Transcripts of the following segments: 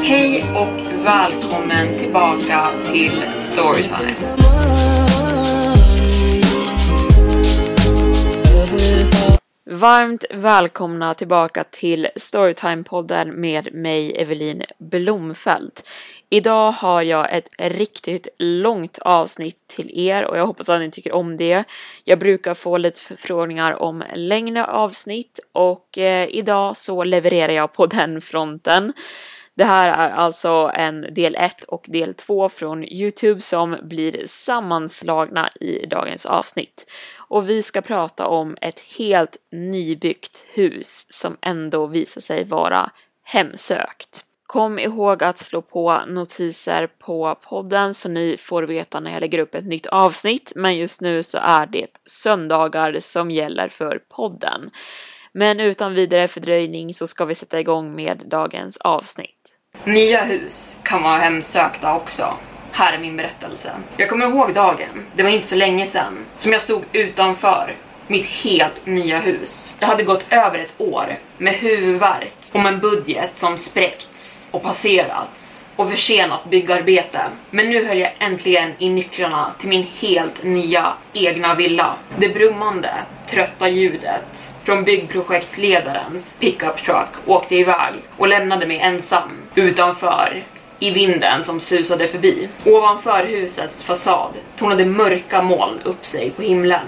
Hej och välkommen tillbaka till Storytime. Varmt välkomna tillbaka till Storytime-podden med mig Evelin Blomfelt. Idag har jag ett riktigt långt avsnitt till er och jag hoppas att ni tycker om det. Jag brukar få lite förfrågningar om längre avsnitt och eh, idag så levererar jag på den fronten. Det här är alltså en del 1 och del 2 från Youtube som blir sammanslagna i dagens avsnitt. Och vi ska prata om ett helt nybyggt hus som ändå visar sig vara hemsökt. Kom ihåg att slå på notiser på podden så ni får veta när jag lägger upp ett nytt avsnitt, men just nu så är det söndagar som gäller för podden. Men utan vidare fördröjning så ska vi sätta igång med dagens avsnitt. Nya hus kan vara hemsökta också. Här är min berättelse. Jag kommer ihåg dagen, det var inte så länge sedan, som jag stod utanför mitt helt nya hus. Det hade gått över ett år med huvudvärk om en budget som spräckts och passerats och försenat byggarbete. Men nu höll jag äntligen i nycklarna till min helt nya egna villa. Det brummande, trötta ljudet från byggprojektsledarens pickup truck åkte iväg och lämnade mig ensam utanför i vinden som susade förbi. Ovanför husets fasad tornade mörka moln upp sig på himlen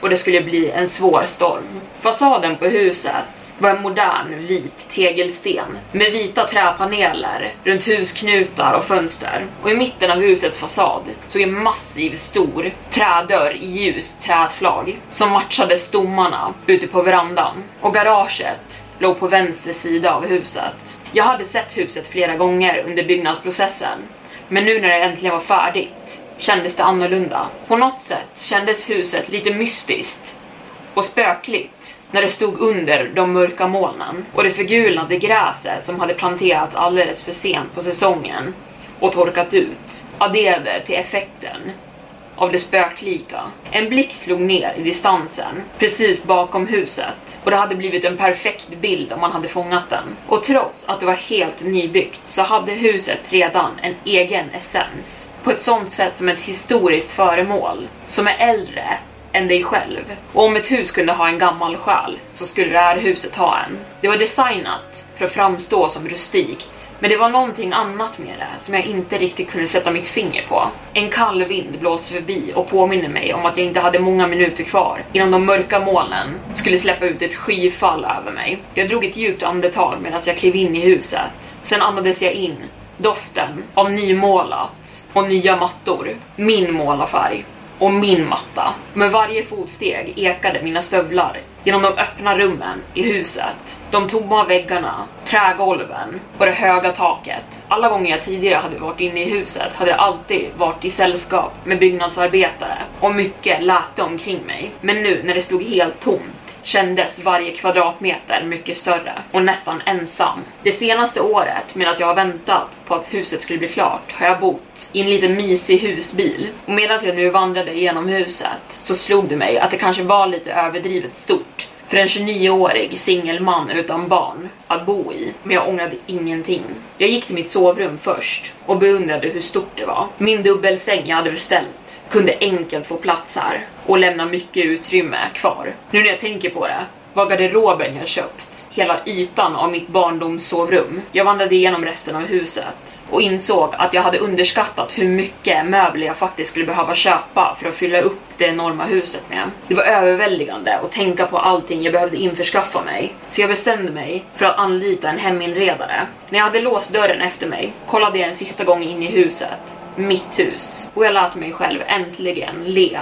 och det skulle bli en svår storm. Fasaden på huset var en modern vit tegelsten med vita träpaneler runt husknutar och fönster. Och i mitten av husets fasad såg en massiv stor trädörr i ljust träslag som matchade stommarna ute på verandan. Och garaget låg på vänster sida av huset. Jag hade sett huset flera gånger under byggnadsprocessen, men nu när det äntligen var färdigt kändes det annorlunda. På något sätt kändes huset lite mystiskt och spökligt när det stod under de mörka molnen och det förgulnade gräset som hade planterats alldeles för sent på säsongen och torkat ut adderade till effekten av det spöklika. En blick slog ner i distansen, precis bakom huset, och det hade blivit en perfekt bild om man hade fångat den. Och trots att det var helt nybyggt så hade huset redan en egen essens, på ett sånt sätt som ett historiskt föremål, som är äldre än dig själv. Och om ett hus kunde ha en gammal själ så skulle det här huset ha en. Det var designat för att framstå som rustikt, men det var någonting annat med det som jag inte riktigt kunde sätta mitt finger på. En kall vind blåste förbi och påminner mig om att jag inte hade många minuter kvar innan de mörka molnen skulle släppa ut ett skyfall över mig. Jag drog ett djupt andetag medan jag klev in i huset. Sen andades jag in doften av nymålat och nya mattor. Min målarfärg och min matta. Med varje fotsteg ekade mina stövlar genom de öppna rummen i huset. De tomma väggarna, trägolven och det höga taket. Alla gånger jag tidigare hade varit inne i huset hade det alltid varit i sällskap med byggnadsarbetare och mycket lät omkring mig. Men nu när det stod helt tomt kändes varje kvadratmeter mycket större och nästan ensam. Det senaste året, medan jag har väntat på att huset skulle bli klart, har jag bott i en liten mysig husbil. Och medan jag nu vandrade genom huset så slog det mig att det kanske var lite överdrivet stort för en 29-årig singelman utan barn att bo i, men jag ångrade ingenting. Jag gick till mitt sovrum först och beundrade hur stort det var. Min dubbelsäng jag hade beställt kunde enkelt få plats här och lämna mycket utrymme kvar. Nu när jag tänker på det var garderoben jag köpt. Hela ytan av mitt barndomssovrum. Jag vandrade igenom resten av huset och insåg att jag hade underskattat hur mycket möbler jag faktiskt skulle behöva köpa för att fylla upp det enorma huset med. Det var överväldigande att tänka på allting jag behövde införskaffa mig, så jag bestämde mig för att anlita en heminredare. När jag hade låst dörren efter mig kollade jag en sista gång in i huset, mitt hus, och jag lät mig själv äntligen le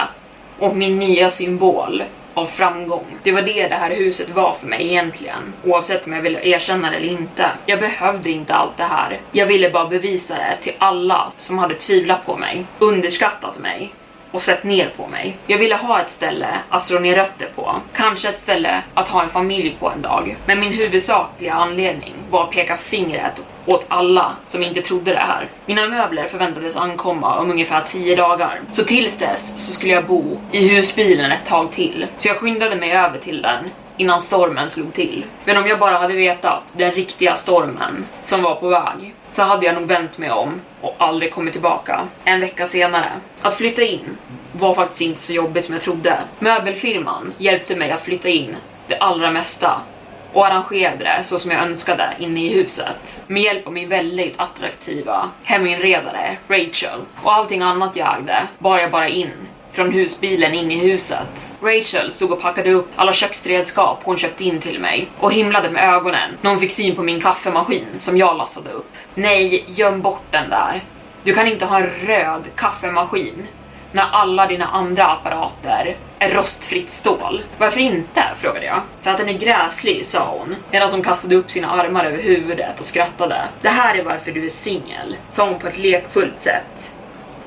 och min nya symbol av framgång. Det var det det här huset var för mig egentligen, oavsett om jag ville erkänna det eller inte. Jag behövde inte allt det här. Jag ville bara bevisa det till alla som hade tvivlat på mig, underskattat mig och sett ner på mig. Jag ville ha ett ställe att slå ner rötter på. Kanske ett ställe att ha en familj på en dag. Men min huvudsakliga anledning var att peka fingret åt alla som inte trodde det här. Mina möbler förväntades ankomma om ungefär 10 dagar. Så tills dess så skulle jag bo i husbilen ett tag till. Så jag skyndade mig över till den innan stormen slog till. Men om jag bara hade vetat den riktiga stormen som var på väg så hade jag nog vänt mig om och aldrig kommit tillbaka. En vecka senare. Att flytta in var faktiskt inte så jobbigt som jag trodde. Möbelfirman hjälpte mig att flytta in det allra mesta och arrangerade det så som jag önskade inne i huset. Med hjälp av min väldigt attraktiva heminredare Rachel. Och allting annat jag ägde bar jag bara in från husbilen in i huset. Rachel stod och packade upp alla köksredskap hon köpt in till mig och himlade med ögonen när hon fick syn på min kaffemaskin som jag lastade upp. Nej, göm bort den där. Du kan inte ha en röd kaffemaskin när alla dina andra apparater är rostfritt stål. Varför inte? frågade jag. För att den är gräslig, sa hon, medan hon kastade upp sina armar över huvudet och skrattade. Det här är varför du är singel, sa hon på ett lekfullt sätt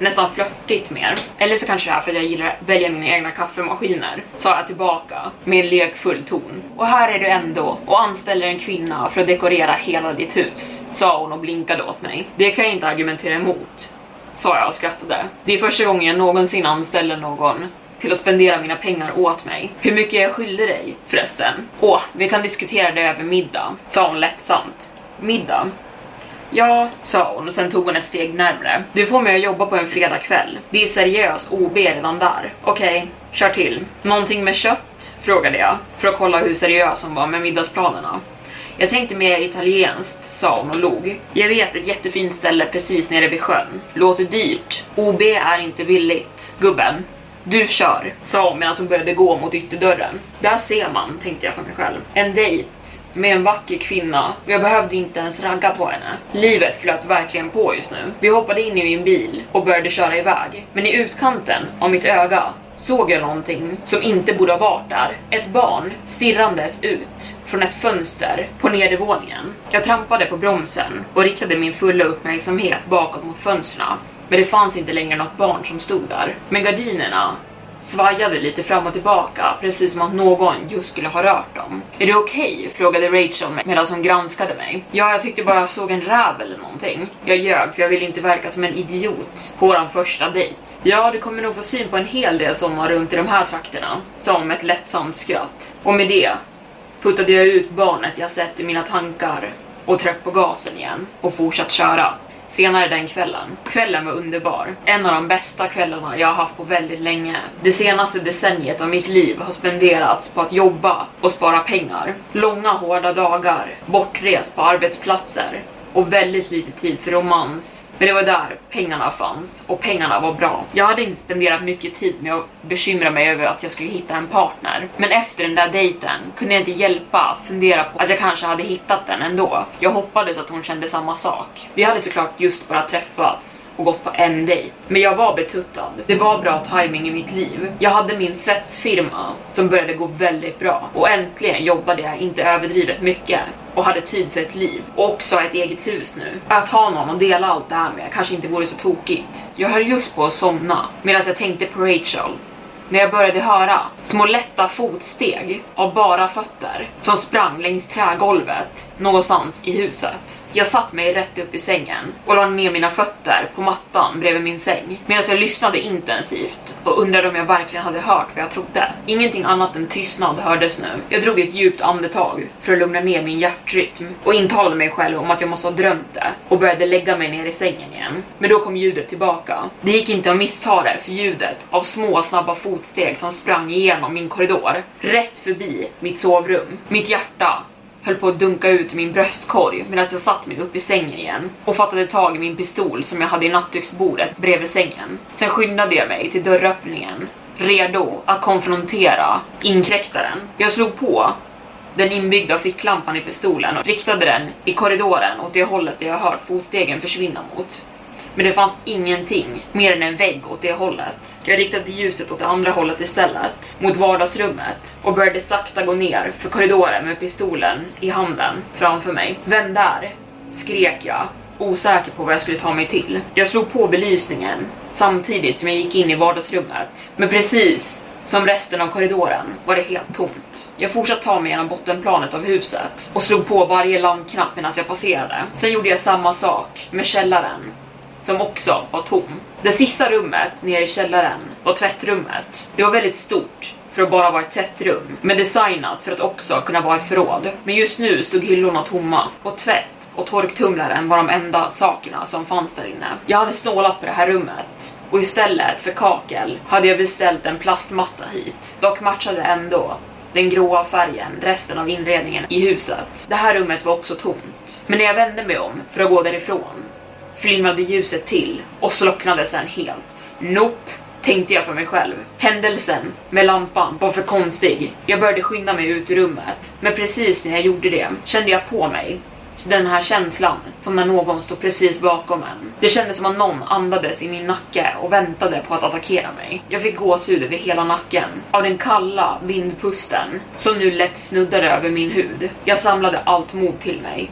nästan flörtigt mer. Eller så kanske det är för att jag gillar att välja mina egna kaffemaskiner, sa jag tillbaka med en lekfull ton. Och här är du ändå och anställer en kvinna för att dekorera hela ditt hus, sa hon och blinkade åt mig. Det kan jag inte argumentera emot, sa jag och skrattade. Det är första gången jag någonsin anställer någon till att spendera mina pengar åt mig. Hur mycket jag skyldig dig förresten? Åh, vi kan diskutera det över middag, sa hon lättsamt. Middag? Ja, sa hon och sen tog hon ett steg närmre. Du får mig att jobba på en fredagkväll. Det är seriös OB redan där. Okej, okay, kör till. Någonting med kött? Frågade jag, för att kolla hur seriös hon var med middagsplanerna. Jag tänkte mer italienskt, sa hon och log. Jag vet ett jättefint ställe precis nere vid sjön. Låter dyrt. OB är inte billigt. Gubben, du kör, sa hon medan hon började gå mot ytterdörren. Där ser man, tänkte jag för mig själv. En dejt med en vacker kvinna och jag behövde inte ens ragga på henne. Livet flöt verkligen på just nu. Vi hoppade in i min bil och började köra iväg. Men i utkanten av mitt öga såg jag någonting som inte borde ha varit där. Ett barn stirrandes ut från ett fönster på nedervåningen. Jag trampade på bromsen och riktade min fulla uppmärksamhet bakåt mot fönstren. Men det fanns inte längre något barn som stod där. Men gardinerna svajade lite fram och tillbaka, precis som att någon just skulle ha rört dem. Är det okej? Okay? frågade Rachel medan hon granskade mig. Ja, jag tyckte bara jag såg en räv eller någonting. Jag ljög för jag ville inte verka som en idiot på våran första dejt. Ja, du kommer nog få syn på en hel del sådana runt i de här trakterna, sa hon med ett lättsamt skratt. Och med det puttade jag ut barnet jag sett i mina tankar och tryckte på gasen igen och fortsatte köra senare den kvällen. Kvällen var underbar. En av de bästa kvällarna jag har haft på väldigt länge. Det senaste decenniet av mitt liv har spenderats på att jobba och spara pengar. Långa hårda dagar, bortrest på arbetsplatser och väldigt lite tid för romans. Men det var där pengarna fanns och pengarna var bra. Jag hade inte spenderat mycket tid med att bekymra mig över att jag skulle hitta en partner. Men efter den där dejten kunde jag inte hjälpa att fundera på att jag kanske hade hittat den ändå. Jag hoppades att hon kände samma sak. Vi hade såklart just bara träffats och gått på en dejt. Men jag var betuttad. Det var bra timing i mitt liv. Jag hade min svetsfirma som började gå väldigt bra och äntligen jobbade jag inte överdrivet mycket och hade tid för ett liv och också ett eget hus nu. Att ha någon att dela allt det här med kanske inte vore så tokigt. Jag höll just på att somna medan jag tänkte på Rachel när jag började höra små lätta fotsteg av bara fötter som sprang längs trägolvet någonstans i huset. Jag satt mig rätt upp i sängen och la ner mina fötter på mattan bredvid min säng medan jag lyssnade intensivt och undrade om jag verkligen hade hört vad jag trodde. Ingenting annat än tystnad hördes nu. Jag drog ett djupt andetag för att lugna ner min hjärtrytm och intalade mig själv om att jag måste ha drömt det och började lägga mig ner i sängen igen. Men då kom ljudet tillbaka. Det gick inte att missta det för ljudet av små snabba fotsteg som sprang igenom min korridor, rätt förbi mitt sovrum. Mitt hjärta höll på att dunka ut min bröstkorg medan jag satt mig upp i sängen igen och fattade tag i min pistol som jag hade i nattduksbordet bredvid sängen. Sen skyndade jag mig till dörröppningen, redo att konfrontera inkräktaren. Jag slog på den inbyggda ficklampan i pistolen och riktade den i korridoren åt det hållet där jag hör fotstegen försvinna mot. Men det fanns ingenting mer än en vägg åt det hållet. Jag riktade ljuset åt det andra hållet istället, mot vardagsrummet och började sakta gå ner för korridoren med pistolen i handen framför mig. Vem där? skrek jag, osäker på vad jag skulle ta mig till. Jag slog på belysningen samtidigt som jag gick in i vardagsrummet. Men precis som resten av korridoren var det helt tomt. Jag fortsatte ta mig genom bottenplanet av huset och slog på varje lampknapp medan jag passerade. Sen gjorde jag samma sak med källaren som också var tom. Det sista rummet nere i källaren var tvättrummet. Det var väldigt stort för att bara vara ett tvättrum, men designat för att också kunna vara ett förråd. Men just nu stod hyllorna tomma och tvätt och torktumlaren var de enda sakerna som fanns där inne. Jag hade snålat på det här rummet och istället för kakel hade jag beställt en plastmatta hit. Dock matchade ändå den gråa färgen resten av inredningen i huset. Det här rummet var också tomt. Men när jag vände mig om för att gå därifrån flimrade ljuset till och slocknade sen helt. Nope, tänkte jag för mig själv. Händelsen med lampan var för konstig. Jag började skynda mig ut ur rummet, men precis när jag gjorde det kände jag på mig den här känslan som när någon står precis bakom en. Det kändes som att någon andades i min nacke och väntade på att attackera mig. Jag fick gåshud över hela nacken av den kalla vindpusten som nu lätt snuddade över min hud. Jag samlade allt mod till mig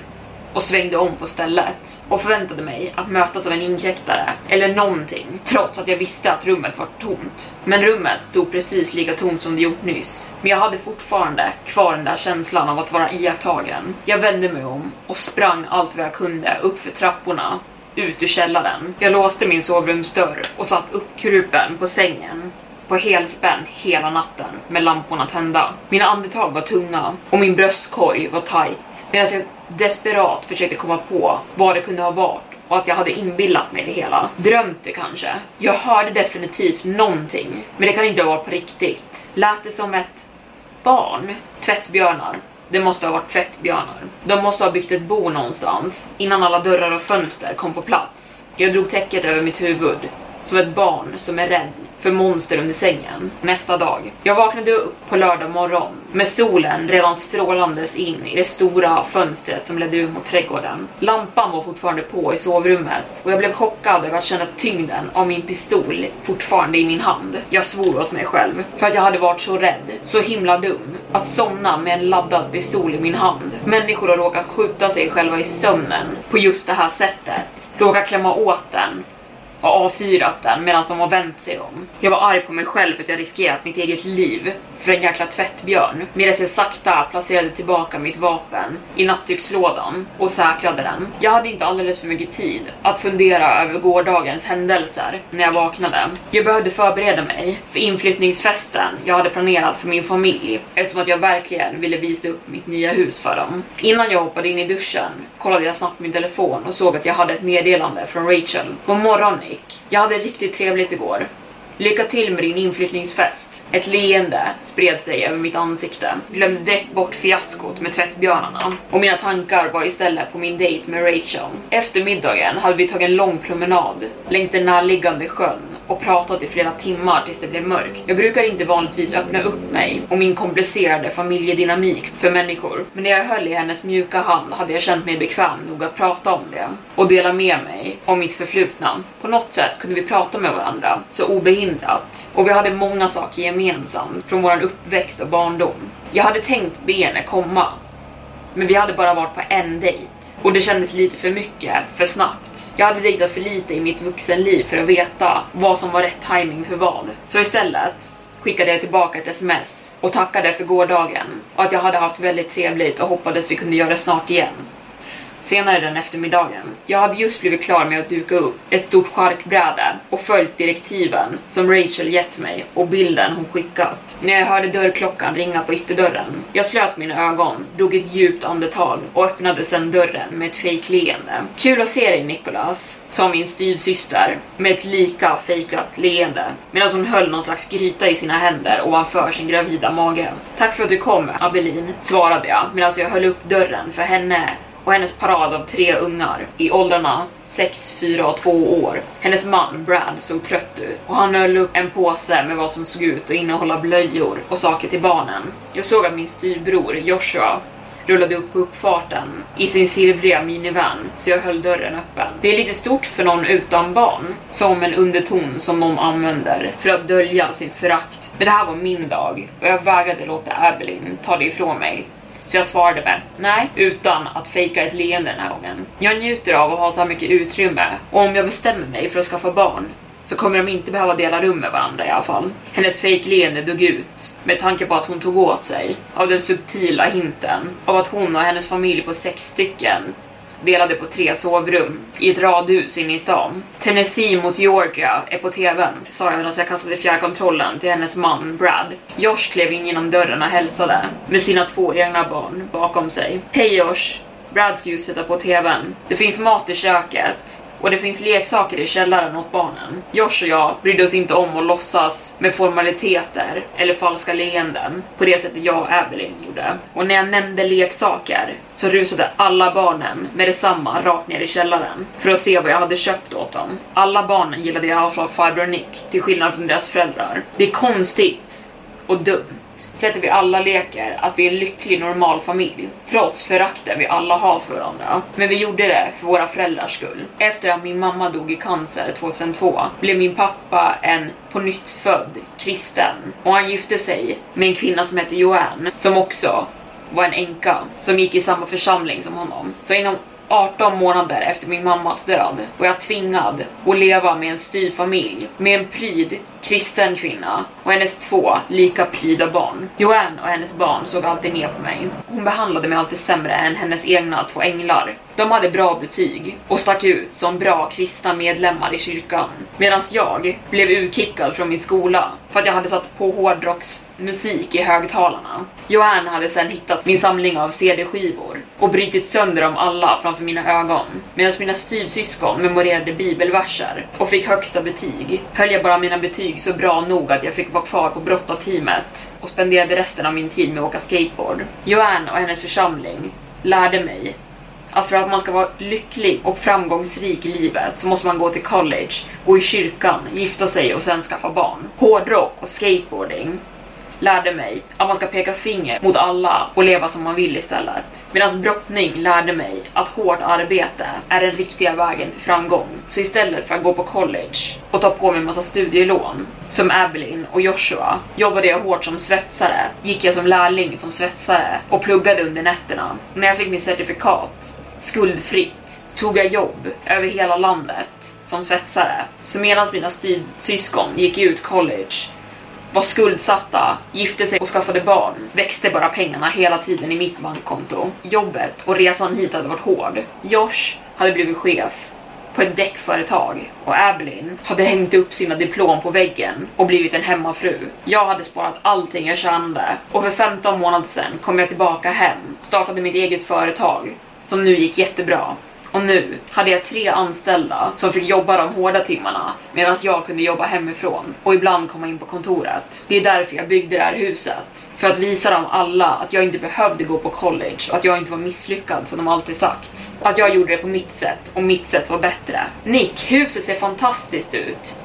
och svängde om på stället och förväntade mig att mötas av en inkräktare eller någonting trots att jag visste att rummet var tomt. Men rummet stod precis lika tomt som det gjort nyss. Men jag hade fortfarande kvar den där känslan av att vara iakttagen. Jag vände mig om och sprang allt vad jag kunde upp för trapporna ut ur källaren. Jag låste min sovrumsdörr och satt uppkrupen på sängen på helspänn hela natten med lamporna tända. Mina andetag var tunga och min bröstkorg var tight medan jag desperat försökte komma på vad det kunde ha varit och att jag hade inbillat mig det hela. Drömt det kanske. Jag hörde definitivt någonting, men det kan inte ha varit på riktigt. Lät det som ett barn? Tvättbjörnar. Det måste ha varit tvättbjörnar. De måste ha byggt ett bo någonstans innan alla dörrar och fönster kom på plats. Jag drog täcket över mitt huvud, som ett barn som är rädd för monster under sängen nästa dag. Jag vaknade upp på lördag morgon med solen redan strålandes in i det stora fönstret som ledde ut mot trädgården. Lampan var fortfarande på i sovrummet och jag blev chockad över att känna tyngden av min pistol fortfarande i min hand. Jag svor åt mig själv för att jag hade varit så rädd, så himla dum, att somna med en laddad pistol i min hand. Människor har råkat skjuta sig själva i sömnen på just det här sättet, råkat klämma åt den och avfyrat den medan de har vänt sig om. Jag var arg på mig själv för att jag riskerat mitt eget liv för en jäkla tvättbjörn medan jag sakta placerade tillbaka mitt vapen i nattdukslådan och säkrade den. Jag hade inte alldeles för mycket tid att fundera över gårdagens händelser när jag vaknade. Jag behövde förbereda mig för inflyttningsfesten jag hade planerat för min familj eftersom att jag verkligen ville visa upp mitt nya hus för dem. Innan jag hoppade in i duschen kollade jag snabbt min telefon och såg att jag hade ett meddelande från Rachel. God morgon Nick. Jag hade riktigt trevligt igår. Lycka till med din inflyttningsfest. Ett leende spred sig över mitt ansikte. Glömde direkt bort fiaskot med tvättbjörnarna och mina tankar var istället på min dejt med Rachel. Efter middagen hade vi tagit en lång promenad längs den närliggande sjön och pratat i flera timmar tills det blev mörkt. Jag brukar inte vanligtvis öppna upp mig och min komplicerade familjedynamik för människor, men när jag höll i hennes mjuka hand hade jag känt mig bekväm nog att prata om det och dela med mig om mitt förflutna. På något sätt kunde vi prata med varandra så obehindrat och vi hade många saker gemensamt från vår uppväxt och barndom. Jag hade tänkt be henne komma, men vi hade bara varit på en dejt och det kändes lite för mycket, för snabbt. Jag hade dejtat för lite i mitt vuxenliv för att veta vad som var rätt timing för vad. Så istället skickade jag tillbaka ett sms och tackade för gårdagen och att jag hade haft väldigt trevligt och hoppades vi kunde göra det snart igen senare den eftermiddagen. Jag hade just blivit klar med att duka upp ett stort charkbräde och följt direktiven som Rachel gett mig och bilden hon skickat. När jag hörde dörrklockan ringa på ytterdörren. Jag slöt mina ögon, drog ett djupt andetag och öppnade sedan dörren med ett fejkleende. Kul att se dig Nicholas, sa min styvsyster med ett lika fejkat leende medan hon höll någon slags gryta i sina händer ovanför sin gravida mage. Tack för att du kom, Abelin, svarade jag medan jag höll upp dörren för henne och hennes parad av tre ungar i åldrarna 6, 4 och 2 år. Hennes man Brad såg trött ut och han höll upp en påse med vad som såg ut att innehålla blöjor och saker till barnen. Jag såg att min styrbror Joshua rullade upp på uppfarten i sin silvriga minivan så jag höll dörren öppen. Det är lite stort för någon utan barn, som en underton som någon använder för att dölja sin förakt. Men det här var min dag och jag vägrade låta Abelin ta det ifrån mig. Så jag svarade med nej, utan att fejka ett leende den här gången. Jag njuter av att ha så här mycket utrymme och om jag bestämmer mig för att skaffa barn så kommer de inte behöva dela rum med varandra i alla fall. Hennes fejkleende dog ut med tanke på att hon tog åt sig av den subtila hinten av att hon och hennes familj på sex stycken delade på tre sovrum i ett radhus inne i stan. Tennessee mot Georgia är på TVn, sa jag medan jag kastade fjärrkontrollen till hennes man Brad. Josh klev in genom dörren och hälsade med sina två egna barn bakom sig. Hej Josh! Brad ska just sätta på TVn. Det finns mat i köket och det finns leksaker i källaren åt barnen. Josh och jag brydde oss inte om att låtsas med formaliteter eller falska leenden på det sättet jag och Evelyn gjorde. Och när jag nämnde leksaker så rusade alla barnen med detsamma rakt ner i källaren för att se vad jag hade köpt åt dem. Alla barnen gillade i alla fall farbror Nick, till skillnad från deras föräldrar. Det är konstigt och dumt sättet vi alla leker att vi är en lycklig normal familj, trots förakten vi alla har för varandra. Men vi gjorde det för våra föräldrars skull. Efter att min mamma dog i cancer 2002 blev min pappa en på nytt född kristen och han gifte sig med en kvinna som hette Joanne som också var en änka som gick i samma församling som honom. Så inom 18 månader efter min mammas död var jag tvingad att leva med en styvfamilj med en pryd kristen kvinna och hennes två lika pryda barn. Joanne och hennes barn såg alltid ner på mig. Hon behandlade mig alltid sämre än hennes egna två änglar. De hade bra betyg och stack ut som bra kristna medlemmar i kyrkan. Medan jag blev utkickad från min skola för att jag hade satt på hårdrocksmusik i högtalarna. Joanne hade sen hittat min samling av CD-skivor och brytit sönder dem alla framför mina ögon. Medan mina styvsyskon memorerade bibelverser och fick högsta betyg höll jag bara mina betyg så bra nog att jag fick vara kvar på brottarteamet och spenderade resten av min tid med att åka skateboard. Joanne och hennes församling lärde mig att för att man ska vara lycklig och framgångsrik i livet så måste man gå till college, gå i kyrkan, gifta sig och sen skaffa barn. Hårdrock och skateboarding lärde mig att man ska peka finger mot alla och leva som man vill istället. Medan brottning lärde mig att hårt arbete är den riktiga vägen till framgång. Så istället för att gå på college och ta på mig massa studielån, som Evelyn och Joshua, jobbade jag hårt som svetsare, gick jag som lärling som svetsare och pluggade under nätterna. När jag fick mitt certifikat, skuldfritt, tog jag jobb över hela landet som svetsare. Så medan mina syskon gick ut college var skuldsatta, gifte sig och skaffade barn växte bara pengarna hela tiden i mitt bankkonto. Jobbet och resan hit hade varit hård. Josh hade blivit chef på ett däckföretag och Evelyn hade hängt upp sina diplom på väggen och blivit en hemmafru. Jag hade sparat allting jag tjänade och för 15 månader sedan kom jag tillbaka hem, startade mitt eget företag som nu gick jättebra och nu hade jag tre anställda som fick jobba de hårda timmarna medan jag kunde jobba hemifrån och ibland komma in på kontoret. Det är därför jag byggde det här huset. För att visa dem alla att jag inte behövde gå på college och att jag inte var misslyckad som de alltid sagt. Att jag gjorde det på mitt sätt och mitt sätt var bättre. Nick, huset ser fantastiskt ut.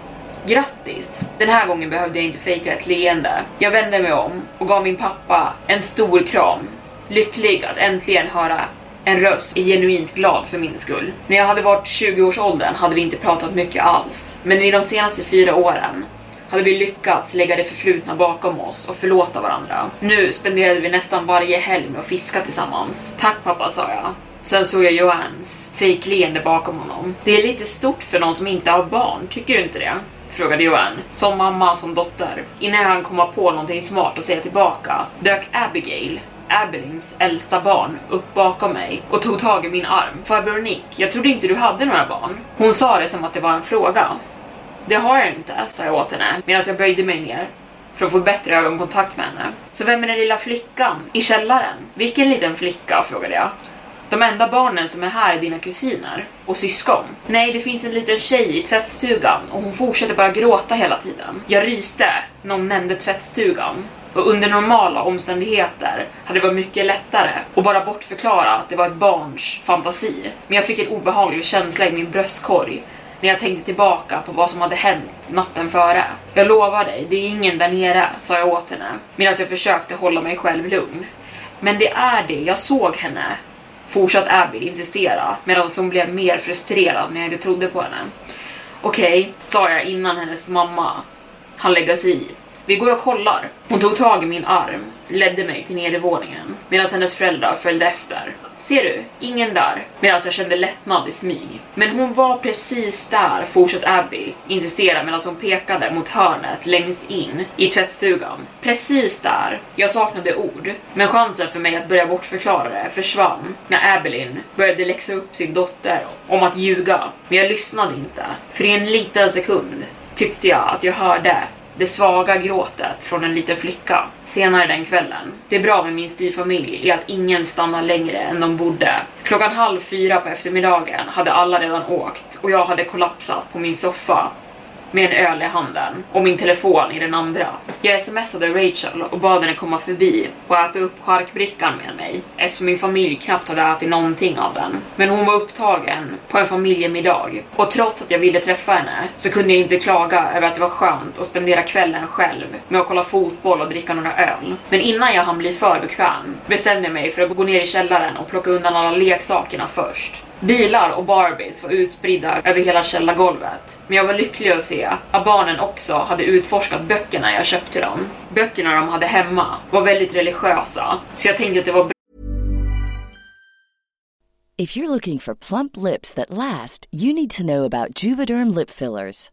Grattis! Den här gången behövde jag inte fejka ett leende. Jag vände mig om och gav min pappa en stor kram. Lycklig att äntligen höra en röst är genuint glad för min skull. När jag hade varit 20-årsåldern hade vi inte pratat mycket alls, men i de senaste fyra åren hade vi lyckats lägga det förflutna bakom oss och förlåta varandra. Nu spenderade vi nästan varje helg med att fiska tillsammans. Tack pappa, sa jag. Sen såg jag Johans fejkleende bakom honom. Det är lite stort för någon som inte har barn, tycker du inte det? Frågade Joanne, som mamma som dotter. Innan han kom på någonting smart att säga tillbaka dök Abigail Abelins äldsta barn, upp bakom mig och tog tag i min arm. Farbror Nick, jag trodde inte du hade några barn. Hon sa det som att det var en fråga. Det har jag inte, sa jag åt henne medan jag böjde mig ner för att få bättre ögonkontakt med henne. Så vem är den lilla flickan i källaren? Vilken liten flicka? frågade jag. De enda barnen som är här är dina kusiner och syskon. Nej, det finns en liten tjej i tvättstugan och hon fortsätter bara gråta hela tiden. Jag ryste när hon nämnde tvättstugan och under normala omständigheter hade det varit mycket lättare att bara bortförklara att det var ett barns fantasi. Men jag fick en obehaglig känsla i min bröstkorg när jag tänkte tillbaka på vad som hade hänt natten före. Jag lovar dig, det är ingen där nere, sa jag åt henne medan jag försökte hålla mig själv lugn. Men det är det, jag såg henne. Fortsatt Abby insistera medan hon blev mer frustrerad när jag inte trodde på henne. Okej, okay, sa jag innan hennes mamma han lägga sig i. Vi går och kollar. Hon tog tag i min arm, ledde mig till nedervåningen medan hennes föräldrar följde efter. Ser du? Ingen där. Medan jag kände lättnad i smyg. Men hon var precis där, fortsatte Abby insistera medan hon pekade mot hörnet längst in i tvättstugan. Precis där. Jag saknade ord, men chansen för mig att börja bortförklara det försvann när Abelin började läxa upp sin dotter om att ljuga. Men jag lyssnade inte, för i en liten sekund tyckte jag att jag hörde det svaga gråtet från en liten flicka senare den kvällen. Det bra med min styvfamilj är att ingen stannar längre än de borde. Klockan halv fyra på eftermiddagen hade alla redan åkt och jag hade kollapsat på min soffa med en öl i handen och min telefon i den andra. Jag smsade Rachel och bad henne komma förbi och äta upp charkbrickan med mig eftersom min familj knappt hade ätit någonting av den. Men hon var upptagen på en familjemiddag och trots att jag ville träffa henne så kunde jag inte klaga över att det var skönt att spendera kvällen själv med att kolla fotboll och dricka några öl. Men innan jag hann bli för bekväm bestämde jag mig för att gå ner i källaren och plocka undan alla leksakerna först. Bilar och Barbies var utspridda över hela källargolvet. Men jag var lycklig att se att barnen också hade utforskat böckerna jag köpt till dem. Böckerna de hade hemma var väldigt religiösa, så jag tänkte att det var If you're looking for plump lips that last, you need to know about Juvederm lip fillers.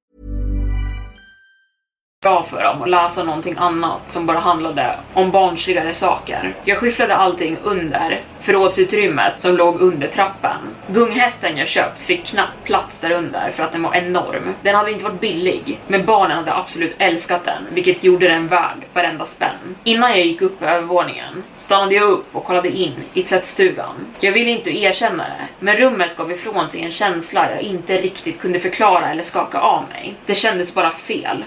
Bra för dem att läsa någonting annat som bara handlade om barnsligare saker. Jag skyfflade allting under förrådsutrymmet som låg under trappen. Gunghästen jag köpt fick knappt plats där under för att den var enorm. Den hade inte varit billig, men barnen hade absolut älskat den, vilket gjorde den värd varenda spänn. Innan jag gick upp på övervåningen stannade jag upp och kollade in i tvättstugan. Jag ville inte erkänna det, men rummet gav ifrån sig en känsla jag inte riktigt kunde förklara eller skaka av mig. Det kändes bara fel.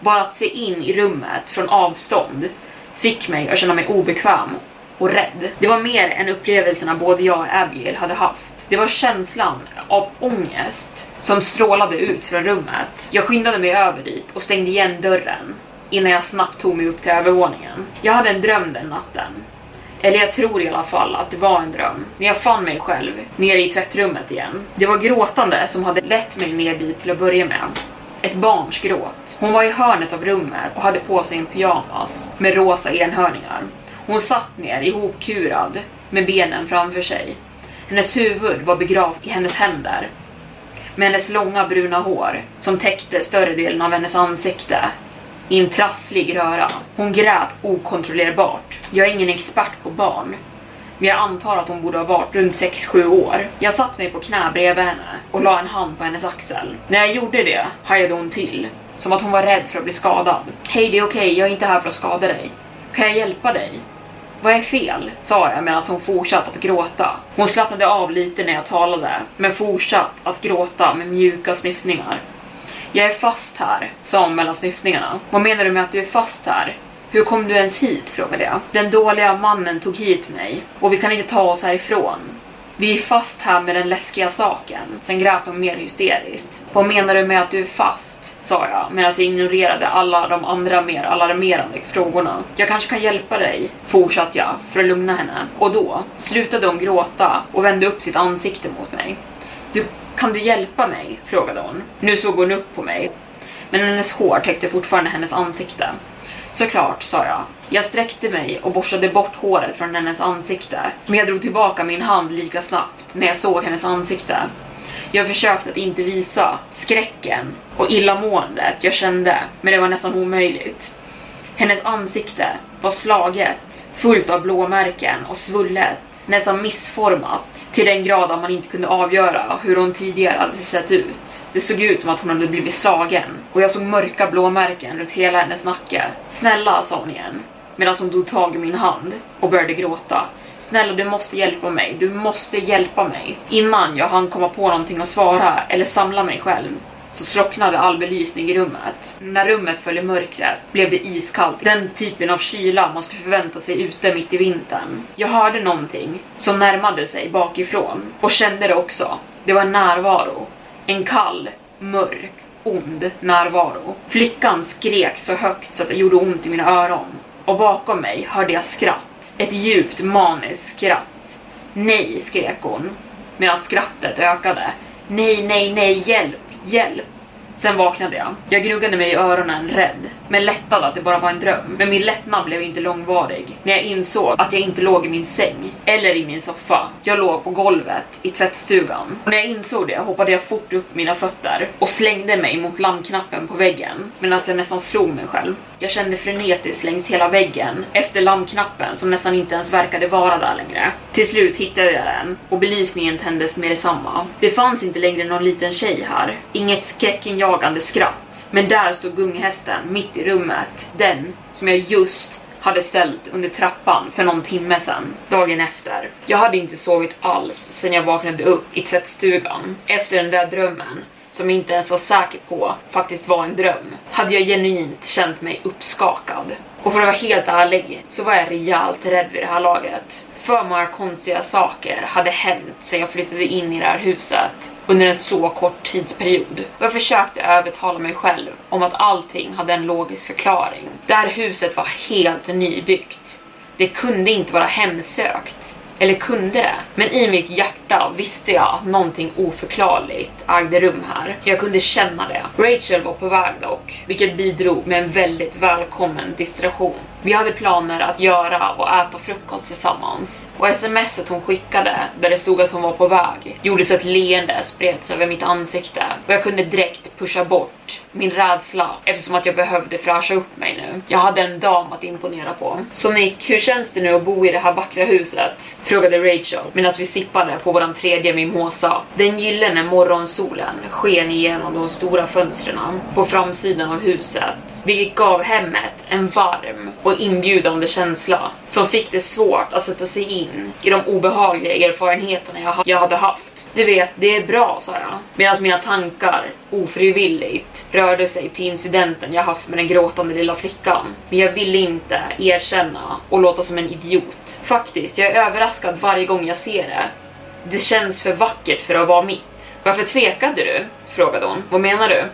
Bara att se in i rummet från avstånd fick mig att känna mig obekväm och rädd. Det var mer än upplevelserna både jag och Abigail hade haft. Det var känslan av ångest som strålade ut från rummet. Jag skyndade mig över dit och stängde igen dörren innan jag snabbt tog mig upp till övervåningen. Jag hade en dröm den natten. Eller jag tror i alla fall att det var en dröm. När jag fann mig själv nere i tvättrummet igen. Det var gråtande som hade lett mig ner dit till att börja med. Ett barns gråt. Hon var i hörnet av rummet och hade på sig en pyjamas med rosa enhörningar. Hon satt ner ihopkurad med benen framför sig. Hennes huvud var begravt i hennes händer. Med hennes långa bruna hår som täckte större delen av hennes ansikte i en trasslig röra. Hon grät okontrollerbart. Jag är ingen expert på barn, men jag antar att hon borde ha varit runt 6-7 år. Jag satt mig på knä bredvid henne och la en hand på hennes axel. När jag gjorde det hajade hon till, som att hon var rädd för att bli skadad. Hej, det är okej, jag är inte här för att skada dig. Kan jag hjälpa dig? Vad är fel? sa jag medan hon fortsatte att gråta. Hon slappnade av lite när jag talade, men fortsatte att gråta med mjuka snyftningar. Jag är fast här, sa hon mellan snyftningarna. Vad menar du med att du är fast här? Hur kom du ens hit? frågade jag. Den dåliga mannen tog hit mig och vi kan inte ta oss härifrån. Vi är fast här med den läskiga saken. Sen grät hon mer hysteriskt. Vad menar du med att du är fast? sa jag medan jag ignorerade alla de andra mer alarmerande frågorna. Jag kanske kan hjälpa dig, fortsatte jag för att lugna henne. Och då slutade hon gråta och vände upp sitt ansikte mot mig. Du, kan du hjälpa mig? frågade hon. Nu såg hon upp på mig, men hennes hår täckte fortfarande hennes ansikte. Såklart, sa jag. Jag sträckte mig och borstade bort håret från hennes ansikte, men jag drog tillbaka min hand lika snabbt när jag såg hennes ansikte. Jag försökte att inte visa skräcken och illamåendet jag kände, men det var nästan omöjligt. Hennes ansikte var slaget, fullt av blåmärken och svullet, nästan missformat till den grad att man inte kunde avgöra hur hon tidigare hade sett ut. Det såg ut som att hon hade blivit slagen och jag såg mörka blåmärken runt hela hennes nacke. Snälla, sa hon igen, medan hon tog tag i min hand och började gråta. Snälla, du måste hjälpa mig. Du måste hjälpa mig. Innan jag hann komma på någonting att svara eller samla mig själv så slocknade all belysning i rummet. När rummet föll i mörkret blev det iskallt. Den typen av kyla man skulle förvänta sig ute mitt i vintern. Jag hörde någonting som närmade sig bakifrån och kände det också. Det var en närvaro. En kall, mörk, ond närvaro. Flickan skrek så högt så att det gjorde ont i mina öron. Och bakom mig hörde jag skratt. Ett djupt maniskt skratt. Nej, skrek hon. Medan skrattet ökade. Nej, nej, nej, hjälp! Hjälp! Sen vaknade jag. Jag gnuggade mig i öronen rädd, men lättad att det bara var en dröm. Men min lättnad blev inte långvarig när jag insåg att jag inte låg i min säng eller i min soffa. Jag låg på golvet i tvättstugan. Och när jag insåg det hoppade jag fort upp mina fötter och slängde mig mot lampknappen på väggen medan jag nästan slog mig själv. Jag kände frenetiskt längs hela väggen efter lampknappen som nästan inte ens verkade vara där längre. Till slut hittade jag den och belysningen tändes med detsamma. Det fanns inte längre någon liten tjej här. Inget skräckinjagande skratt. Men där stod gunghästen mitt i rummet. Den som jag just hade ställt under trappan för någon timme sedan, dagen efter. Jag hade inte sovit alls sen jag vaknade upp i tvättstugan efter den där drömmen som jag inte ens var säker på faktiskt var en dröm, hade jag genuint känt mig uppskakad. Och för att vara helt ärlig så var jag rejält rädd vid det här laget. För många konstiga saker hade hänt sen jag flyttade in i det här huset under en så kort tidsperiod. Och jag försökte övertala mig själv om att allting hade en logisk förklaring. Det här huset var helt nybyggt. Det kunde inte vara hemsökt. Eller kunde det? Men i mitt hjärta visste jag att någonting oförklarligt ägde rum här. Jag kunde känna det. Rachel var på väg dock, vilket bidrog med en väldigt välkommen distraktion. Vi hade planer att göra och äta frukost tillsammans. Och smset hon skickade, där det stod att hon var på väg, gjorde så att leende spreds över mitt ansikte och jag kunde direkt pusha bort min rädsla eftersom att jag behövde fräscha upp mig nu. Jag hade en dam att imponera på. Så Nick, hur känns det nu att bo i det här vackra huset? Frågade Rachel medan vi sippade på våran tredje mimosa. Den gyllene morgonsolen sken igenom de stora fönstren på framsidan av huset, vilket gav hemmet en varm och inbjudande känsla som fick det svårt att sätta sig in i de obehagliga erfarenheterna jag, jag hade haft. Du vet, det är bra, sa jag. Medan mina tankar ofrivilligt rörde sig till incidenten jag haft med den gråtande lilla flickan. Men jag ville inte erkänna och låta som en idiot. Faktiskt, jag är överraskad varje gång jag ser det. Det känns för vackert för att vara mitt. Varför tvekade du? frågade hon. Vad menar du?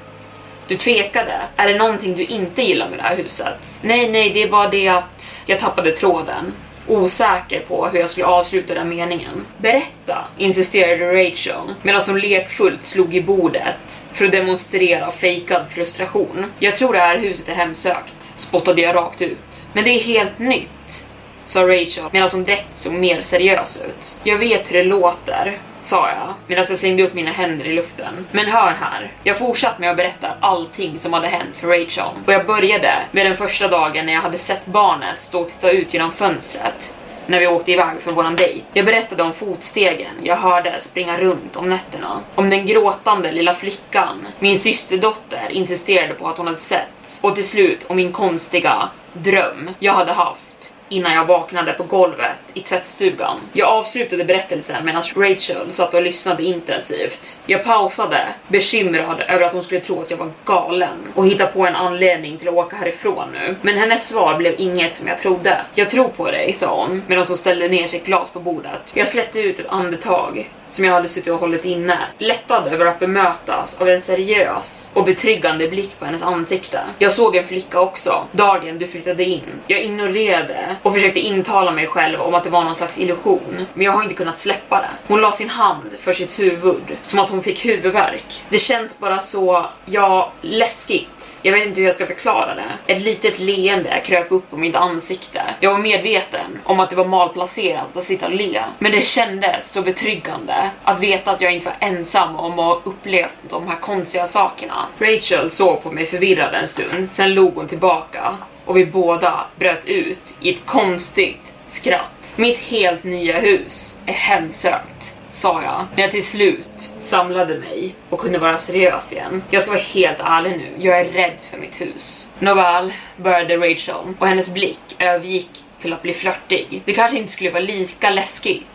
Du tvekade. Är det någonting du inte gillar med det här huset? Nej, nej, det är bara det att jag tappade tråden osäker på hur jag skulle avsluta den meningen. Berätta, insisterade Rachel medan hon lekfullt slog i bordet för att demonstrera fejkad frustration. Jag tror det här huset är hemsökt, spottade jag rakt ut. Men det är helt nytt, sa Rachel medan hon direkt såg mer seriös ut. Jag vet hur det låter, sa jag medan jag slängde upp mina händer i luften. Men hör här, jag fortsatte med att berätta allting som hade hänt för Rachel. Och jag började med den första dagen när jag hade sett barnet stå och titta ut genom fönstret när vi åkte iväg för våran dejt. Jag berättade om fotstegen jag hörde springa runt om nätterna. Om den gråtande lilla flickan min systerdotter insisterade på att hon hade sett. Och till slut om min konstiga dröm jag hade haft innan jag vaknade på golvet i tvättstugan. Jag avslutade berättelsen medan Rachel satt och lyssnade intensivt. Jag pausade, bekymrad över att hon skulle tro att jag var galen och hitta på en anledning till att åka härifrån nu. Men hennes svar blev inget som jag trodde. Jag tror på dig, sa hon medan hon ställde ner sitt glas på bordet. Jag släppte ut ett andetag som jag hade suttit och hållit inne. Lättad över att bemötas av en seriös och betryggande blick på hennes ansikte. Jag såg en flicka också, dagen du flyttade in. Jag ignorerade och försökte intala mig själv om att det var någon slags illusion, men jag har inte kunnat släppa det. Hon la sin hand för sitt huvud, som att hon fick huvudvärk. Det känns bara så, ja, läskigt. Jag vet inte hur jag ska förklara det. Ett litet leende kröp upp på mitt ansikte. Jag var medveten om att det var malplacerat att sitta och le, men det kändes så betryggande att veta att jag inte var ensam om att ha upplevt de här konstiga sakerna. Rachel såg på mig förvirrad en stund, sen log hon tillbaka och vi båda bröt ut i ett konstigt skratt. Mitt helt nya hus är hemsökt, sa jag när jag till slut samlade mig och kunde vara seriös igen. Jag ska vara helt ärlig nu, jag är rädd för mitt hus. Nåväl, började Rachel och hennes blick övergick till att bli flörtig. Det kanske inte skulle vara lika läskigt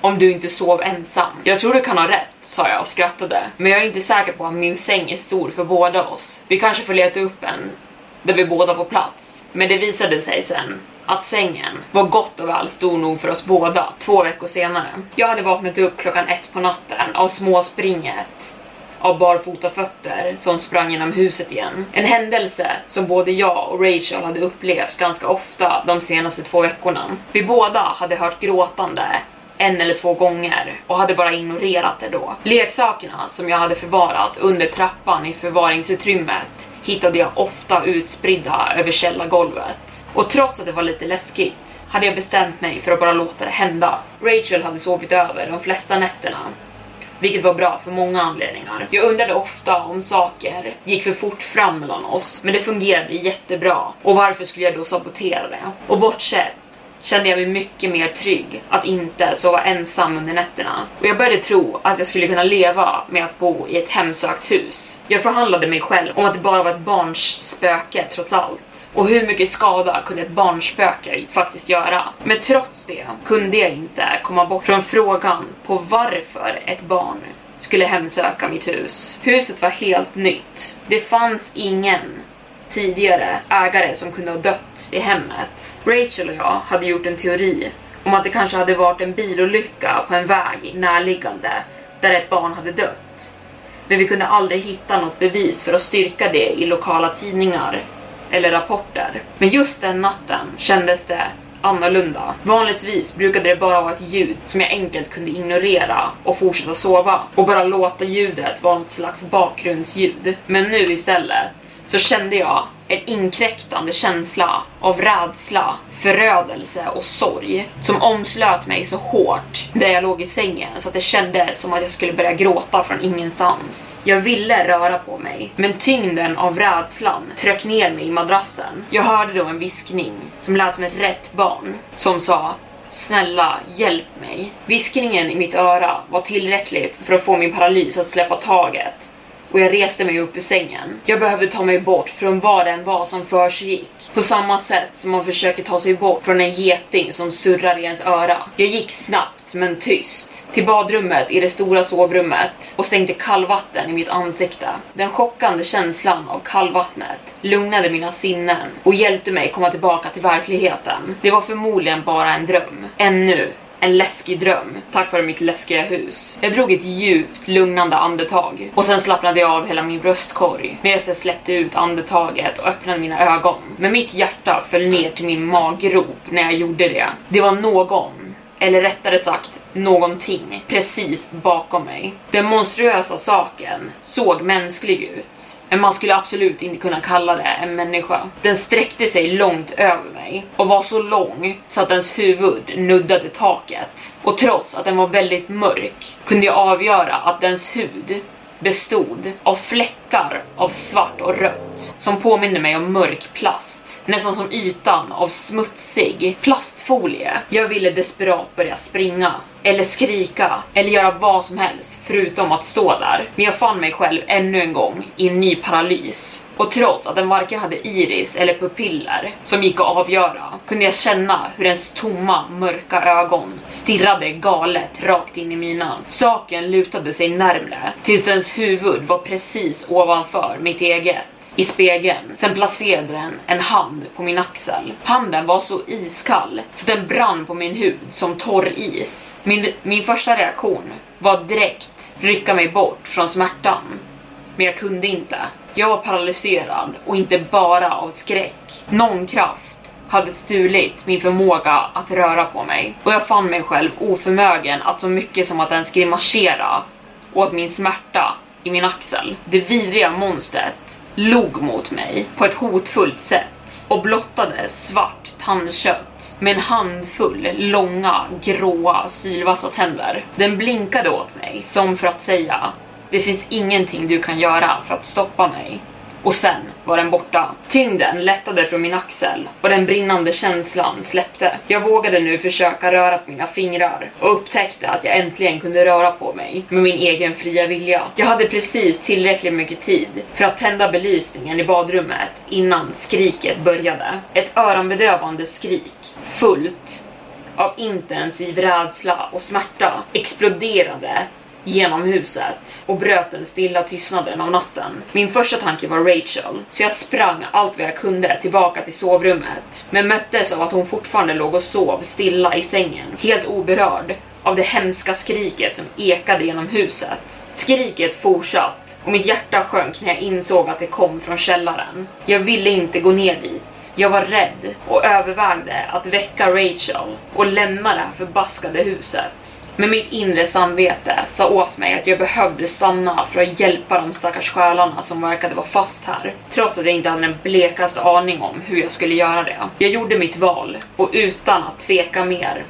om du inte sov ensam. Jag tror du kan ha rätt, sa jag och skrattade. Men jag är inte säker på att min säng är stor för båda oss. Vi kanske får leta upp en där vi båda får plats. Men det visade sig sen att sängen var gott och väl stor nog för oss båda två veckor senare. Jag hade vaknat upp klockan ett på natten av småspringet av barfota fötter som sprang genom huset igen. En händelse som både jag och Rachel hade upplevt ganska ofta de senaste två veckorna. Vi båda hade hört gråtande en eller två gånger och hade bara ignorerat det då. Leksakerna som jag hade förvarat under trappan i förvaringsutrymmet hittade jag ofta utspridda över källargolvet. Och trots att det var lite läskigt hade jag bestämt mig för att bara låta det hända. Rachel hade sovit över de flesta nätterna vilket var bra för många anledningar. Jag undrade ofta om saker gick för fort fram mellan oss, men det fungerade jättebra. Och varför skulle jag då sabotera det? Och bortsett kände jag mig mycket mer trygg att inte sova ensam under nätterna. Och jag började tro att jag skulle kunna leva med att bo i ett hemsökt hus. Jag förhandlade mig själv om att det bara var ett barns spöke trots allt. Och hur mycket skada kunde ett barnspöke faktiskt göra? Men trots det kunde jag inte komma bort från frågan på varför ett barn skulle hemsöka mitt hus. Huset var helt nytt. Det fanns ingen tidigare ägare som kunde ha dött i hemmet. Rachel och jag hade gjort en teori om att det kanske hade varit en bilolycka på en väg närliggande där ett barn hade dött. Men vi kunde aldrig hitta något bevis för att styrka det i lokala tidningar eller rapporter. Men just den natten kändes det annorlunda. Vanligtvis brukade det bara vara ett ljud som jag enkelt kunde ignorera och fortsätta sova och bara låta ljudet vara något slags bakgrundsljud. Men nu istället så kände jag en inkräktande känsla av rädsla, förödelse och sorg som omslöt mig så hårt där jag låg i sängen så att det kändes som att jag skulle börja gråta från ingenstans. Jag ville röra på mig, men tyngden av rädslan tröck ner mig i madrassen. Jag hörde då en viskning som lät som ett rätt barn som sa Snälla, hjälp mig. Viskningen i mitt öra var tillräckligt för att få min paralys att släppa taget och jag reste mig upp ur sängen. Jag behövde ta mig bort från vad det än var som försiggick. På samma sätt som man försöker ta sig bort från en geting som surrar i ens öra. Jag gick snabbt men tyst till badrummet i det stora sovrummet och stängde kallvatten i mitt ansikte. Den chockande känslan av kallvattnet lugnade mina sinnen och hjälpte mig komma tillbaka till verkligheten. Det var förmodligen bara en dröm. Ännu en läskig dröm tack vare mitt läskiga hus. Jag drog ett djupt lugnande andetag och sen slappnade jag av hela min bröstkorg medan jag släppte ut andetaget och öppnade mina ögon. Men mitt hjärta föll ner till min maggrop när jag gjorde det. Det var någon eller rättare sagt någonting precis bakom mig. Den monstruösa saken såg mänsklig ut, men man skulle absolut inte kunna kalla det en människa. Den sträckte sig långt över mig och var så lång så att dens huvud nuddade taket. Och trots att den var väldigt mörk kunde jag avgöra att dens hud bestod av fläckar av svart och rött som påminde mig om mörk plast. Nästan som ytan av smutsig plastfolie. Jag ville desperat börja springa eller skrika eller göra vad som helst förutom att stå där. Men jag fann mig själv ännu en gång i en ny paralys. Och trots att den varken hade iris eller pupiller som gick att avgöra kunde jag känna hur ens tomma, mörka ögon stirrade galet rakt in i mina. Saken lutade sig närmre tills ens huvud var precis ovanför mitt eget i spegeln. Sen placerade den en hand på min axel. Handen var så iskall så den brann på min hud som torr is. Min, min första reaktion var direkt rycka mig bort från smärtan. Men jag kunde inte. Jag var paralyserad och inte bara av skräck. Någon kraft hade stulit min förmåga att röra på mig och jag fann mig själv oförmögen att så mycket som att ens grimasera åt min smärta i min axel. Det vidriga monstret log mot mig på ett hotfullt sätt och blottade svart tandkött med en handfull långa, gråa, sylvassa tänder. Den blinkade åt mig som för att säga det finns ingenting du kan göra för att stoppa mig. Och sen var den borta. Tyngden lättade från min axel och den brinnande känslan släppte. Jag vågade nu försöka röra på mina fingrar och upptäckte att jag äntligen kunde röra på mig med min egen fria vilja. Jag hade precis tillräckligt mycket tid för att tända belysningen i badrummet innan skriket började. Ett öronbedövande skrik, fullt av intensiv rädsla och smärta, exploderade genom huset och bröt den stilla tystnaden av natten. Min första tanke var Rachel, så jag sprang allt vad jag kunde tillbaka till sovrummet, men möttes av att hon fortfarande låg och sov stilla i sängen, helt oberörd av det hemska skriket som ekade genom huset. Skriket fortsatt och mitt hjärta sjönk när jag insåg att det kom från källaren. Jag ville inte gå ner dit. Jag var rädd och övervägde att väcka Rachel och lämna det här förbaskade huset. Men mitt inre samvete sa åt mig att jag behövde stanna för att hjälpa de stackars själarna som verkade vara fast här. Trots att jag inte hade den blekaste aning om hur jag skulle göra det. Jag gjorde mitt val och utan att tveka mer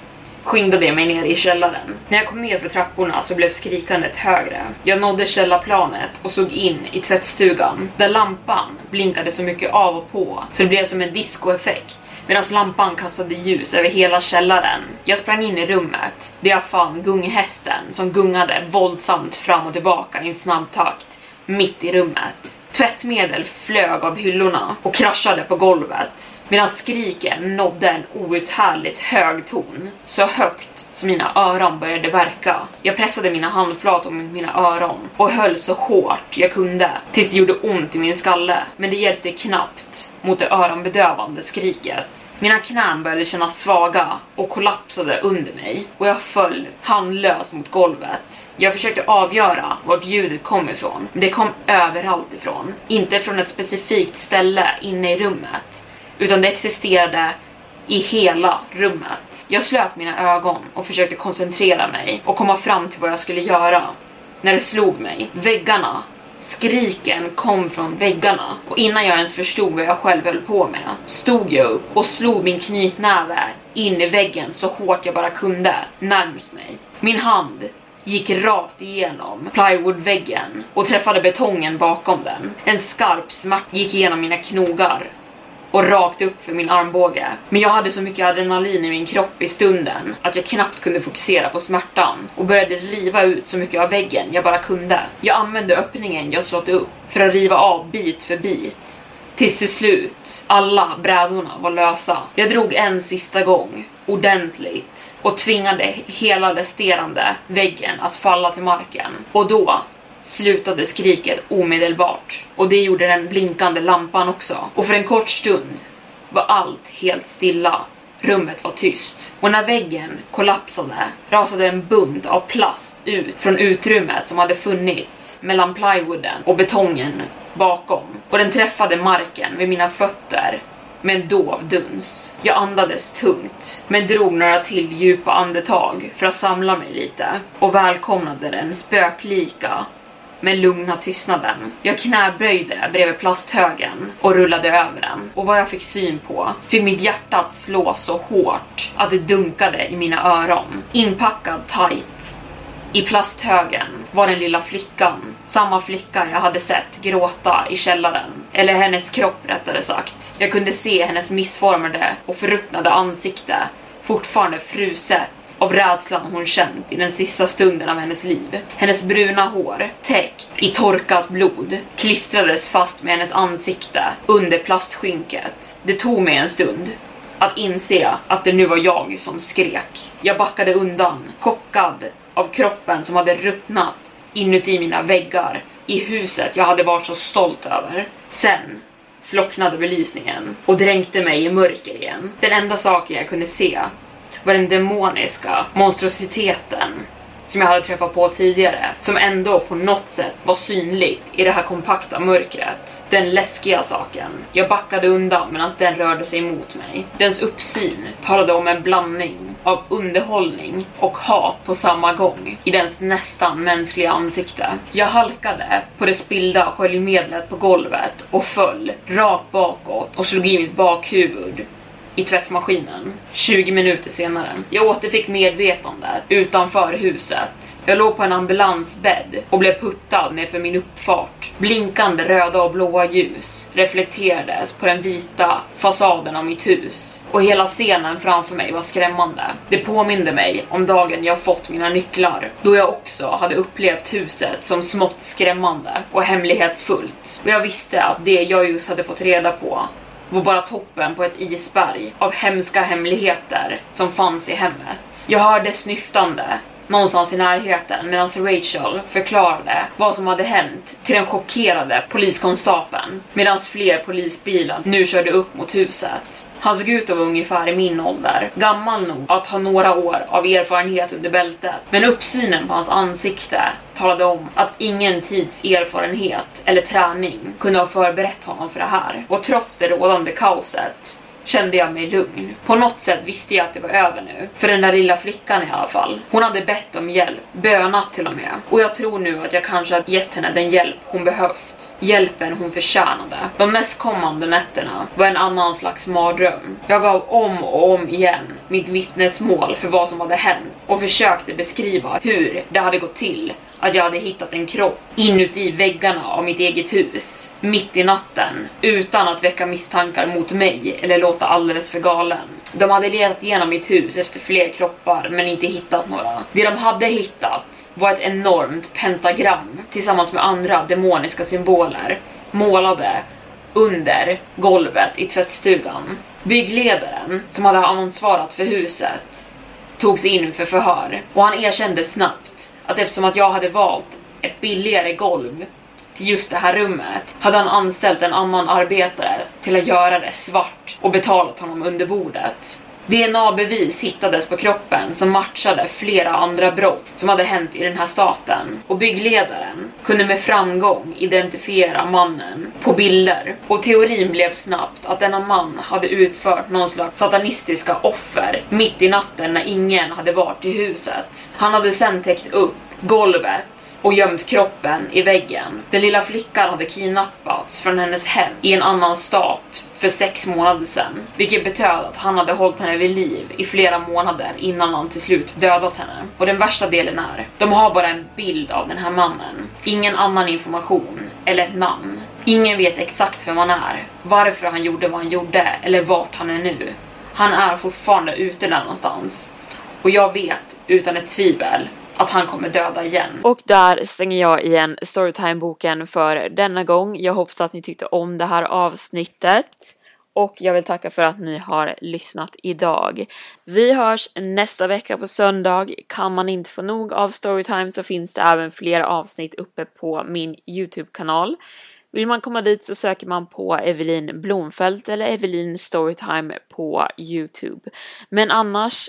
skyndade jag mig ner i källaren. När jag kom ner för trapporna så blev skrikandet högre. Jag nådde källarplanet och såg in i tvättstugan där lampan blinkade så mycket av och på så det blev som en discoeffekt medan lampan kastade ljus över hela källaren. Jag sprang in i rummet där jag fann gunghästen som gungade våldsamt fram och tillbaka i en snabb takt mitt i rummet. Tvättmedel flög av hyllorna och kraschade på golvet medan skriken nådde en outhärdligt hög ton. Så högt så mina öron började verka. Jag pressade mina handflator mot mina öron och höll så hårt jag kunde tills det gjorde ont i min skalle. Men det hjälpte knappt mot det öronbedövande skriket. Mina knän började kännas svaga och kollapsade under mig och jag föll handlöst mot golvet. Jag försökte avgöra vart ljudet kom ifrån, men det kom överallt ifrån. Inte från ett specifikt ställe inne i rummet, utan det existerade i hela rummet. Jag slöt mina ögon och försökte koncentrera mig och komma fram till vad jag skulle göra. När det slog mig, väggarna Skriken kom från väggarna och innan jag ens förstod vad jag själv höll på med stod jag upp och slog min knytnäve in i väggen så hårt jag bara kunde närmst mig. Min hand gick rakt igenom plywoodväggen och träffade betongen bakom den. En skarp smärta gick igenom mina knogar och rakt upp för min armbåge. Men jag hade så mycket adrenalin i min kropp i stunden att jag knappt kunde fokusera på smärtan och började riva ut så mycket av väggen jag bara kunde. Jag använde öppningen jag slått upp för att riva av bit för bit. Tills till slut alla brädorna var lösa. Jag drog en sista gång ordentligt och tvingade hela resterande väggen att falla till marken. Och då slutade skriket omedelbart och det gjorde den blinkande lampan också. Och för en kort stund var allt helt stilla. Rummet var tyst och när väggen kollapsade rasade en bunt av plast ut från utrymmet som hade funnits mellan plywooden och betongen bakom och den träffade marken vid mina fötter med en dov duns. Jag andades tungt, men drog några till djupa andetag för att samla mig lite och välkomnade den spöklika men lugna tystnaden. Jag knäböjde bredvid plasthögen och rullade över den och vad jag fick syn på fick mitt hjärta att slå så hårt att det dunkade i mina öron. Inpackad tight i plasthögen var den lilla flickan, samma flicka jag hade sett gråta i källaren. Eller hennes kropp rättare sagt. Jag kunde se hennes missformade och förruttnade ansikte fortfarande fruset av rädslan hon känt i den sista stunden av hennes liv. Hennes bruna hår, täckt i torkat blod, klistrades fast med hennes ansikte under plastskynket. Det tog mig en stund att inse att det nu var jag som skrek. Jag backade undan, chockad av kroppen som hade ruttnat inuti mina väggar i huset jag hade varit så stolt över. Sen slocknade belysningen och dränkte mig i mörker igen. Den enda saken jag kunde se var den demoniska monstrositeten som jag hade träffat på tidigare, som ändå på något sätt var synligt i det här kompakta mörkret. Den läskiga saken. Jag backade undan medan den rörde sig mot mig. Dens uppsyn talade om en blandning av underhållning och hat på samma gång i dens nästan mänskliga ansikte. Jag halkade på det spillda sköljmedlet på golvet och föll rakt bakåt och slog i mitt bakhuvud i tvättmaskinen. 20 minuter senare. Jag återfick medvetandet utanför huset. Jag låg på en ambulansbädd och blev puttad nerför min uppfart. Blinkande röda och blåa ljus reflekterades på den vita fasaden av mitt hus och hela scenen framför mig var skrämmande. Det påminde mig om dagen jag fått mina nycklar, då jag också hade upplevt huset som smått skrämmande och hemlighetsfullt. Och jag visste att det jag just hade fått reda på var bara toppen på ett isberg av hemska hemligheter som fanns i hemmet. Jag hörde snyftande någonstans i närheten medan Rachel förklarade vad som hade hänt till den chockerade poliskonstapeln medan fler polisbilar nu körde upp mot huset. Han såg ut att vara ungefär i min ålder, gammal nog att ha några år av erfarenhet under bältet. Men uppsynen på hans ansikte talade om att ingen tids erfarenhet eller träning kunde ha förberett honom för det här. Och trots det rådande kaoset kände jag mig lugn. På något sätt visste jag att det var över nu. För den där lilla flickan i alla fall. Hon hade bett om hjälp, bönat till och med. Och jag tror nu att jag kanske har gett henne den hjälp hon behövt hjälpen hon förtjänade. De nästkommande nätterna var en annan slags mardröm. Jag gav om och om igen mitt vittnesmål för vad som hade hänt och försökte beskriva hur det hade gått till att jag hade hittat en kropp inuti väggarna av mitt eget hus, mitt i natten, utan att väcka misstankar mot mig eller låta alldeles för galen. De hade letat igenom mitt hus efter fler kroppar men inte hittat några. Det de hade hittat var ett enormt pentagram tillsammans med andra demoniska symboler målade under golvet i tvättstugan. Byggledaren, som hade ansvarat för huset, togs in för förhör och han erkände snabbt att eftersom att jag hade valt ett billigare golv till just det här rummet hade han anställt en annan arbetare till att göra det svart och betalat honom under bordet. DNA-bevis hittades på kroppen som matchade flera andra brott som hade hänt i den här staten och byggledaren kunde med framgång identifiera mannen på bilder och teorin blev snabbt att denna man hade utfört någon slags satanistiska offer mitt i natten när ingen hade varit i huset. Han hade sen täckt upp golvet och gömt kroppen i väggen. Den lilla flickan hade kidnappats från hennes hem i en annan stat för sex månader sedan, vilket betöd att han hade hållit henne vid liv i flera månader innan han till slut dödat henne. Och den värsta delen är, de har bara en bild av den här mannen, ingen annan information eller ett namn. Ingen vet exakt vem han är, varför han gjorde vad han gjorde eller vart han är nu. Han är fortfarande ute där någonstans. Och jag vet utan ett tvivel att han kommer döda igen. Och där stänger jag igen Storytime-boken för denna gång. Jag hoppas att ni tyckte om det här avsnittet. Och jag vill tacka för att ni har lyssnat idag. Vi hörs nästa vecka på söndag. Kan man inte få nog av Storytime så finns det även fler avsnitt uppe på min Youtube-kanal. Vill man komma dit så söker man på Evelin Blomfelt eller Evelin Storytime på Youtube. Men annars